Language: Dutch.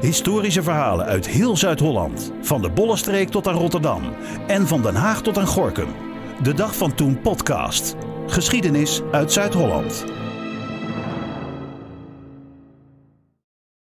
Historische verhalen uit heel Zuid-Holland. Van de Bollenstreek tot aan Rotterdam. En van Den Haag tot aan Gorkum. De Dag van Toen podcast. Geschiedenis uit Zuid-Holland.